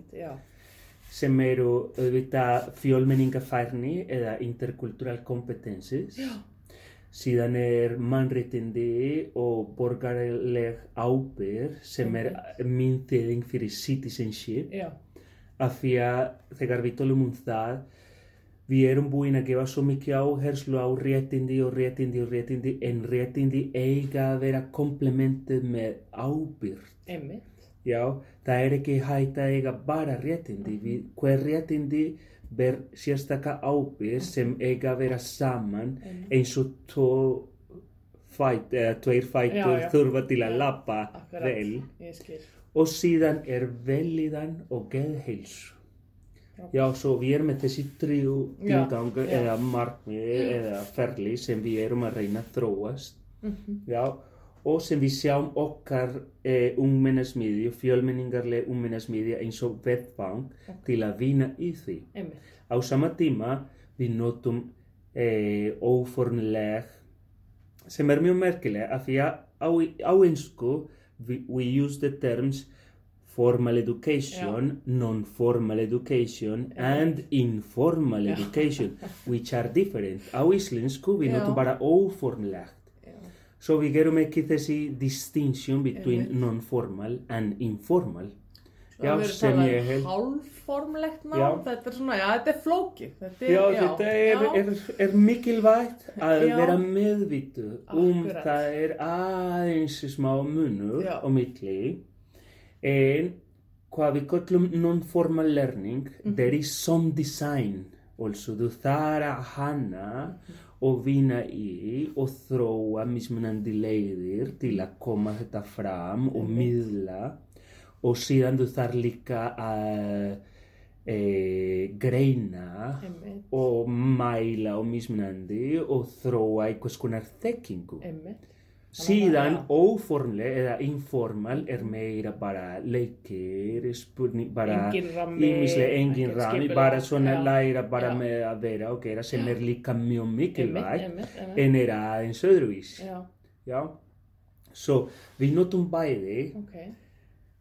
S2: sem eru auðvitað fjölmenningafærni eða interkultural competences.
S1: Já,
S2: síðan er mannréttindi og borgarleg ábyrg sem er þýðing fyrir citizenship af því að þegar við tölum um það við erum búin að gefa svo mikið áherslu á réttindi og réttindi og réttindi en réttindi eiga að vera komplementið með ábyrg
S1: einmitt.
S2: já, það er ekki hægt að eiga bara réttindi við, hver réttindi ber sérstaka ábyrg sem eiga að vera saman eins og tveir fætur þurfa til að lappa vel og síðan er velíðan og geðheilsu. Já, svo við erum með þessi þrjú tilgang eða markmið eða ferli sem við erum að reyna að þróast.
S1: Mhm.
S2: Já, og sem við sjáum okkar eh, ungmennarsmiðju, fjölmenningarleg ungmennarsmiðja eins og vettfang til að vinna í því.
S1: Einmitt.
S2: Á sama tíma við notum eh, óformleg sem er mjög merkileg af því að á, á einsku we, we use the terms formal education, non-formal education and informal
S1: Já.
S2: education which are different. Á íslensku við
S1: Já.
S2: notum bara óformlegt.
S1: Já.
S2: Svo við gerum ekki þessi distinction between
S1: Einmitt.
S2: non-formal and informal. Já, sem ég held-
S1: Hálfformlegt nám,
S2: Já.
S1: þetta er svona, já, þetta er flókið. Þetta er,
S2: Já, þetta er,
S1: já.
S2: er, er mikilvægt að
S1: Já.
S2: vera meðvitu um
S1: Akkurat.
S2: það er aðeins smá munur
S1: Já.
S2: á milli en hvað við kallum non-formal learning
S1: Mhm.
S2: there is some design also þú þarf að hanna og vinna í og þróa mismunandi leiðir til að koma þetta fram og miðla og síðan þú þarf líka að e, greina
S1: Einmitt,
S2: og mæla og mismunandi og þróa einhvers konar þekkingu.
S1: einmitt.
S2: Síðan óformleg eða informal er meira bara leikir, spurning, bara ímislega engin rami, bara svona
S1: já.
S2: læra bara
S1: Já.
S2: með að vera og gera sem er líka mjög mikilvægt en er aðeins öðruvís.
S1: Já.
S2: Svo við notum bæði
S1: ok.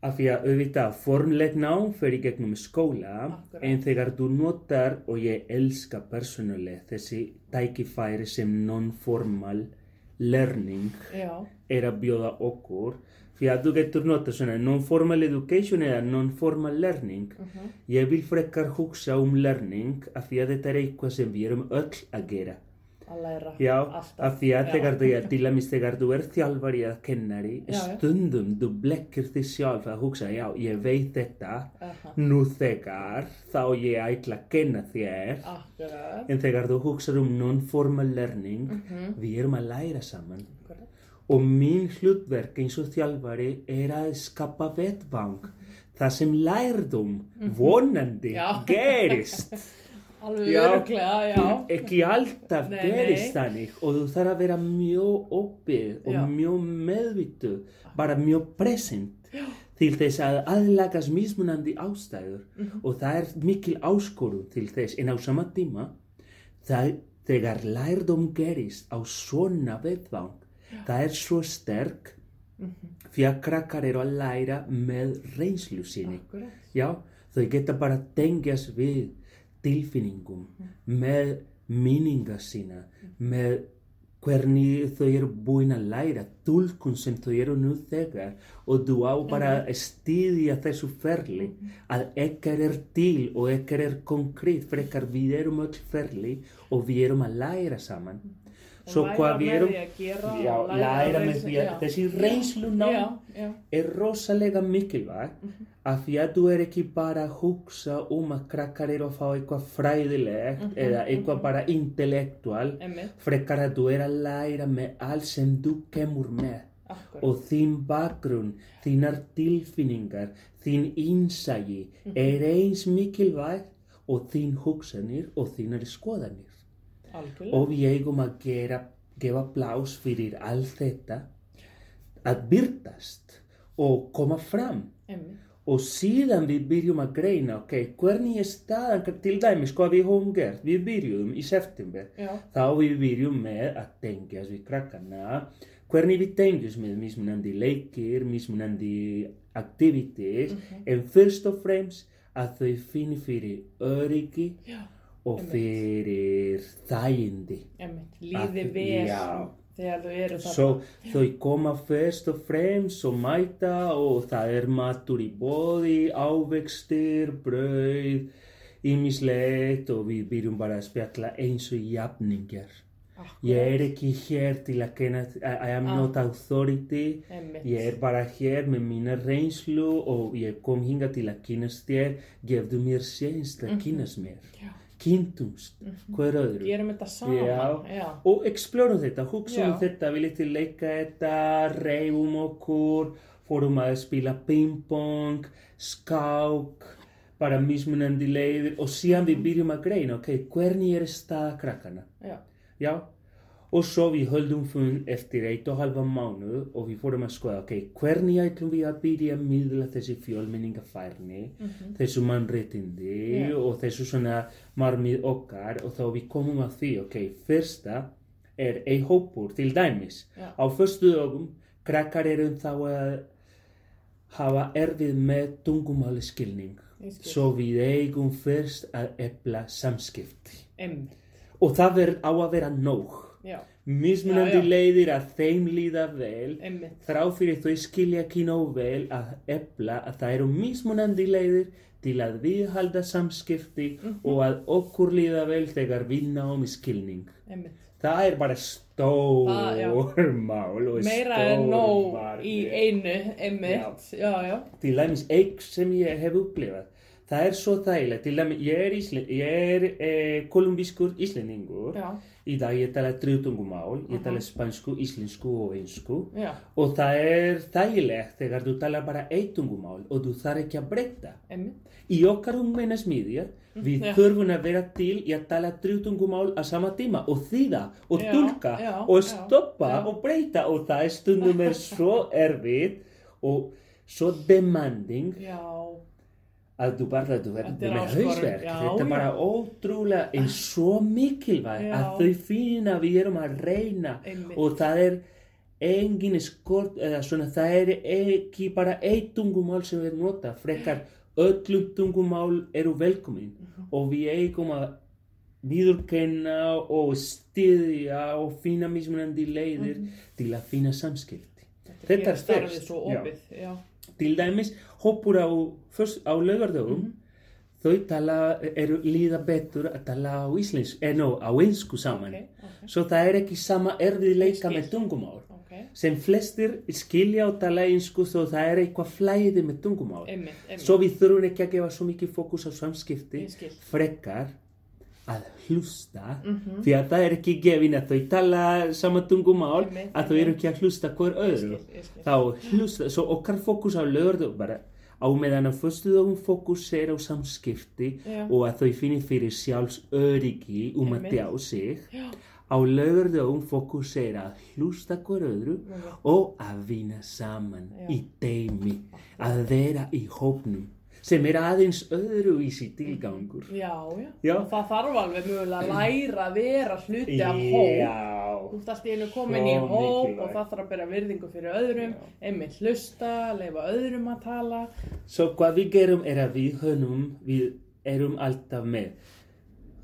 S2: af því að auðvitað formleg nám í gegnum skóla
S1: Akkurat.
S2: en þegar þú notar og ég elska persónulega þessi tækifæri sem non-formal learning
S1: Já,
S2: er að bjóða okkur því að þú getur notað svona non-formal education eða non-formal learning.
S1: Uh
S2: ég vil frekar hugsa um learning af því að þetta er eitthvað sem við erum öll að gera
S1: að læra
S2: Já,
S1: alltaf.
S2: af því að þegar þú er, til dæmis þegar þú er þjálfari eða kennari,
S1: Já,
S2: stundum þú blekkir þig sjálf að hugsa, já, ég veit þetta,
S1: Aha,
S2: nú þegar, þá ég ætla að kenna þér.
S1: akkurat.
S2: En þegar þú hugsar um non-formal learning,
S1: Mhm,
S2: við erum að læra saman.
S1: akkurat.
S2: Og mín hlutverk eins og þjálfari er að skapa vettvang. Það sem lærdum vonandi
S1: Mhm. Já.
S2: gerist.
S1: Alveg
S2: Já.
S1: öruglega, já.
S2: Ekki alltaf
S1: Nei,
S2: gerist þannig og þú þarf að vera mjög opið og
S1: Já.
S2: mjög meðvituð, bara mjög present til þess að aðlagast mismunandi ástæður
S1: Mhm.
S2: og það er mikil áskorun til þess en á sama tíma það, þegar lærdom gerist á svona veðvang það er svo sterk
S1: Mhm.
S2: því að krakkar eru að læra með reynslu sinni
S1: Akkurat.
S2: Já, þau geta bara tengjast við tilfinningum, með minninga sína, með hvernig þau eru búin að læra, tólkun sem þau eru nú þegar og þú á bara að stýðja þessu ferli að ekkert er til og ekkert er konkrétt frekar við erum öll ferli og við erum að læra saman. Svo hvað við erum, já, læra með því að þessi reynslu ná er rosalega mikilvæg af því að þú er ekki bara að hugsa um að krakkar eru að fá eitthvað fræðilegt eða eitthvað bara intellektual frekar að þú er að læra með allt sem þú kemur með
S1: akkurat.
S2: og þín bakgrunn, þínar tilfinningar, þín innsægi er eins mikilvæg og þín hugsanir og þínar skoðanir
S1: Algjörlega.
S2: og við eigum að gera, gefa plás fyrir allt þetta að byrtast og koma fram.
S1: Einmitt.
S2: og síðan við byrjum að greina ok, hvernig er staðan? Til dæmis hvað við höfum gert, við byrjum í september.
S1: Já,
S2: þá við byrjum með að tengjast við krakkana. Hvernig við tengjast með mismunandi leikir, mismunandi aktivitir en fyrst og fremst að þau finni fyrir öryggi
S1: já,
S2: og fyrir þægindi.
S1: Líði vel
S2: já.
S1: þegar þau eru þarna.
S2: Svo þau koma fyrst og fremst og mæta og það er matur í bóði, ávegstir, brauð, ýmislegt og við byrjum bara að spjalla eins og jafningar. Ég er ekki hér til að kenna, I am
S1: Ah.
S2: not authority,
S1: Einmitt.
S2: ég er bara hér með mína reynslu og ég kom hinga til að kynast þér, gefðu mér sénst að kynast mér.
S1: Já.
S2: Kynntumst, hver öðru.
S1: Gerum þetta saman.
S2: Já.
S1: Já.
S2: Og explorum þetta, hugsa um
S1: Já.
S2: þetta, viljið til leika þetta, reyfum okkur, fórum að spila ping-pong, skák, bara mismunandi leiðir og síðan við byrjum að greina, ok, hvernig er staða krakkana?
S1: Já.
S2: Já, og svo við höldum fund eftir eitt og halva mánu og við fórum að skoða, ok, hvernig ætlum við að byrja að miðla þessi fjölmenningafærni, þessu mannréttindi
S1: Já.
S2: og þessu svona marmið okkar og þá við komum að því, ok, fyrsta er ein hópur til dæmis.
S1: Já.
S2: Á fyrstu dögum, krakkar eru þá að hafa erfið með tungumáli skilning. Svo við eigum fyrst að efla samskipti.
S1: Einmitt.
S2: Og það ver, á að vera nóg.
S1: Já.
S2: Mismunandi
S1: Já, já.
S2: leiðir að þeim líða vel,
S1: Einmitt.
S2: þrá fyrir þau skilja ekki nóg vel að efla að það eru mismunandi leiðir til að viðhalda samskipti
S1: Mhm.
S2: og að okkur líða vel þegar við náum í skilning.
S1: Einmitt.
S2: Það er bara stór
S1: já.
S2: mál og
S1: Meira en nóg í einu, einmitt. Já, já.
S2: Til dæmis eitt sem ég hef upplifað. Það er svo þægilegt. Til dæmis, ég er, Ísle, er eh, kolumbískur íslendingur.
S1: Já.
S2: Í dag ég tala þrjútungumál, ég tala spansku, íslensku og einsku.
S1: Já.
S2: Og það er þægilegt þegar þú tala bara eitt tungumál og þú þarf ekki að breyta. Í okkar ungmennarsmiðja, við
S1: Já.
S2: þurfum að vera til í að tala þrjútungumál á sama tíma og þýða og
S1: Já,
S2: tólka
S1: já,
S2: og stoppa og breyta og það er stundum er svo erfitt og svo demanding
S1: Já.
S2: Að þú bara þú verður
S1: Þetta er
S2: með hausverk þetta er bara ótrúlega en svo mikilvæg
S1: Já.
S2: að þau finna við erum að reyna
S1: Einmitt.
S2: og það er engin skort eða svona það er ekki bara eitt tungumál sem við nota frekar öllum tungumál eru velkomin
S1: Mhm.
S2: og við eigum að viðurkenna og styðja og finna mismunandi leiðir til að finna samskipti Þetta er já.
S1: opið. Já.
S2: til dæmis hópur á, á laugardögum þau tala, eru líða betur að tala á íslensku, en no, á einsku saman.
S1: Ok, ok,
S2: Svo það er ekki sama erfiðleika með tungumál.
S1: ok.
S2: Sem flestir skilja og tala einsku þó það er eitthvað flæði með tungumál. Svo við þurfum ekki að gefa svo mikið fókus á samskipti, frekar að hlusta,
S1: Mhm.
S2: því að það er ekki gefin að þau tala sama tungumál, að þau eru ekki að hlusta hver öðru. Þá hlusta, svo okkar fókus á lögðu bara á meðan að föstudagum fókus er á samskipti
S1: Já.
S2: og að þau finni fyrir sjálfs öryggi um að tjá sig.
S1: Já,
S2: Á lögðum fókus er að hlusta hver öðru
S1: Einmitt.
S2: og að vinna saman
S1: Já.
S2: í teimi, að vera í hópnum sem er aðeins öðruvísi tilgangur.
S1: já, já.
S2: Já.
S1: Og það þarf alveg mögulega að læra að vera hluti af hóp. Þú ert allt í einu komin í hóp
S2: mikilvægt.
S1: og það þarf að bera virðingu fyrir öðrum, einmitt hlusta, leifa öðrum að tala.
S2: svo hvað við gerum er að við hönnum, við erum alltaf með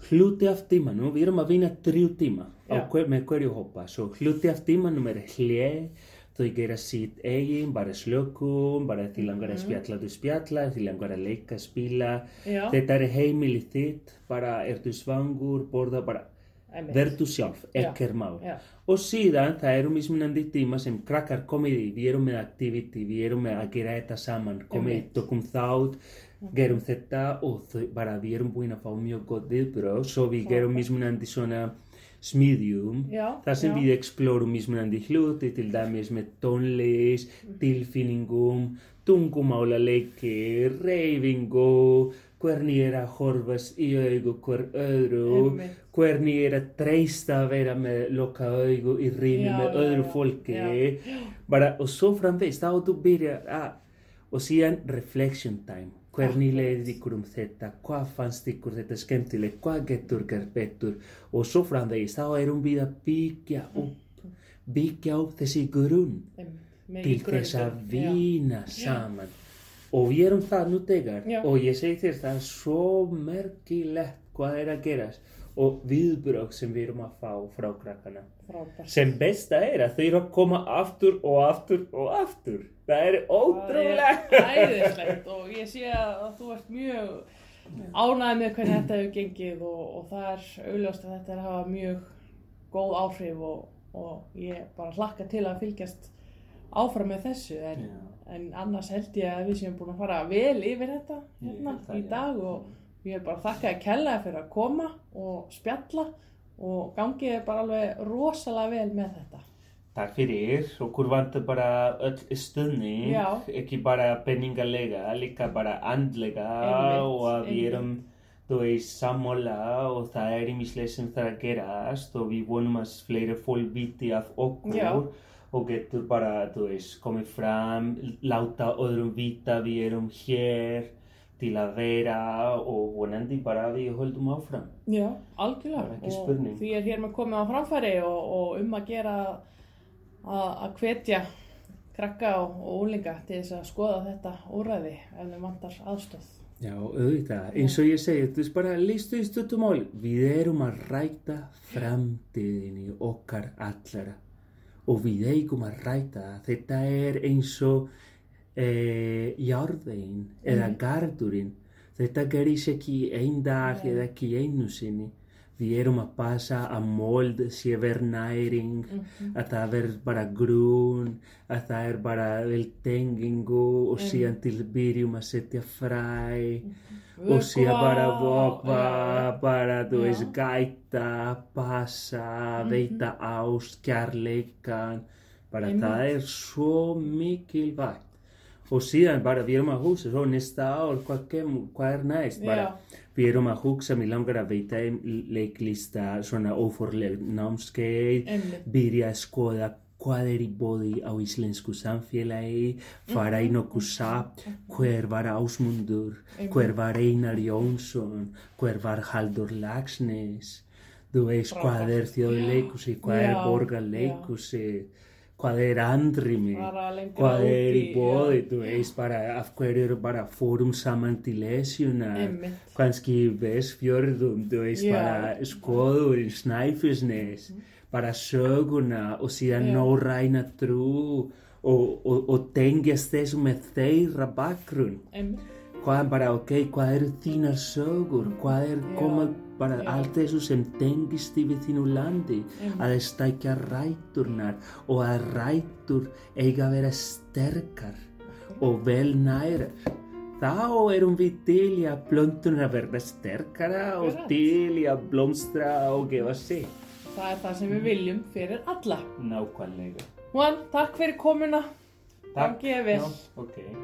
S2: hluti af tímanum, við erum að vinna þrjú tíma hver, með hverju hópa, svo hluti af tímanum er hlið, þau gera sitt eigin, bara slökum, bara því langar að spjalla, þú spjalla, því langar að leika, spila,
S1: Já.
S2: þetta er heimili þitt, bara ertu svangur, borða, bara verðu sjálf,
S1: Já.
S2: ekkert mál. Og síðan það eru mismunandi tíma sem krakkar komið í, við erum með activity, við erum með að gera þetta saman, komið, tökum þátt, gerum þetta og þau, bara við erum búin að fá mjög gott viðbröð, svo við gerum mismunandi svona smiðjum, þar sem
S1: já.
S2: við explórum mismunandi hluti, til dæmis með tónlist,
S1: Mm.
S2: tilfinningum, tungumálaleiki, reyfingu, hvernig er að horfast í augu hver öðru,
S1: Einmitt.
S2: hvernig er að treysta að vera með loka augu í rými með öðru fólki,
S1: já.
S2: bara og svo framvegst, þá þú byrjar að, og síðan reflection time, hvernig leiði ykkur um þetta, hvað fannst ykkur þetta skemmtilegt, hvað getur gert betur og svo framvegst, þá erum við að byggja upp, byggja upp þessi grunn til þess að vinna saman og við erum það nú þegar
S1: Já.
S2: og ég segi þér það er svo merkilegt hvað er að gerast og viðbrögg sem við erum að fá frá krakkana.
S1: Frábært.
S2: sem besta er að þau eru að koma aftur og aftur og aftur. Það er ótrúlegt.
S1: Það er æðislegt og ég sé að þú ert mjög ánægð með hvernig þetta hefur gengið og, og það er augljóst að þetta er að hafa mjög góð áhrif og, og ég bara hlakka til að fylgjast áfram með þessu. En, en annars held ég að við séum búin að fara vel yfir þetta hérna í dag og ég er bara að þakka að kella fyrir að koma og spjalla og gangið er bara alveg rosalega vel með þetta.
S2: Takk fyrir, okkur vantar bara öll stöðning,
S1: Já.
S2: ekki bara peningalega, líka bara andlega
S1: Einmitt,
S2: og að við erum, þú veist, sammála og það er ímislega sem það að gerast og við vonum að fleiri fólk viti af okkur
S1: Já.
S2: og getur bara, þú veist, komið fram, láta öðrum vita við erum hér til að vera og vonandi bara að við höldum áfram.
S1: Já, algjörlega.
S2: er ekki
S1: Og
S2: spurning.
S1: Því er hér með komið á framfæri og, og um að gera að, að hvetja krakka og, og úlinga til þess að skoða þetta úræði ef þeim vantar aðstöð.
S2: Já, auðvitað, eins og ég segi, þú veist bara listu í stuttumáli. Við erum að ræta framtíðinni okkar allara og við eigum að ræta það. Þetta er eins og e, járðvegin eða gardurinn. Þetta gerist ekki einn dag eða ekki einu sinni. Við erum að passa að mold sé verð næring, að það verð bara grún, að það er bara vel tengingu og síðan til byrjum að setja fræ og síðan bara vokva, bara þú
S1: Já.
S2: veist gæta, passa, veita ást, kærleikan, bara það er svo mikilvægt. Og síðan bara hugsa, svo næsta ár, hvað, kem, hvað er næst? Bara, mér langar að veita um leiklista, svona óforleg námskeið,
S1: Einmitt.
S2: byrja að skoða hvað er í bóði á íslensku samfélagi, fara í nokkuð sapt, hver var Ásmundur, hver var Einar Jónsson, hver var Haldur Lagsnes, þú veist hvað er þjóðleikusi, hvað er borgarleikusi, er er í
S1: í-
S2: bóði, þú veist bara af hverju eru bara fórum saman til
S1: Einmitt.
S2: kannski í Vestfjörðum, þú veist
S1: Já.
S2: bara skoður í Snæfellsnes, bara söguna og síðan
S1: Já.
S2: nóræna trú og, og, og tengjast þessu með þeirra bakgrunn.
S1: Einmitt.
S2: hvað bara, ok, hvað eru þínar sögur, hvað er
S1: Já,
S2: koma bara allt þessu sem tengist við þínu landi, að stækja ræturnar og að rætur eiga að vera sterkar og vel nærar. Þá erum við til í að blöndunar verða sterkara og til í að blómstra og gefa sig.
S1: Það er það sem við viljum fyrir alla.
S2: Nákvæmlega.
S1: Juan, takk fyrir komuna. Gangi þér vel.
S2: Já, ok.